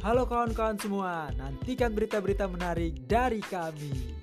Halo kawan-kawan semua, nantikan berita-berita menarik dari kami.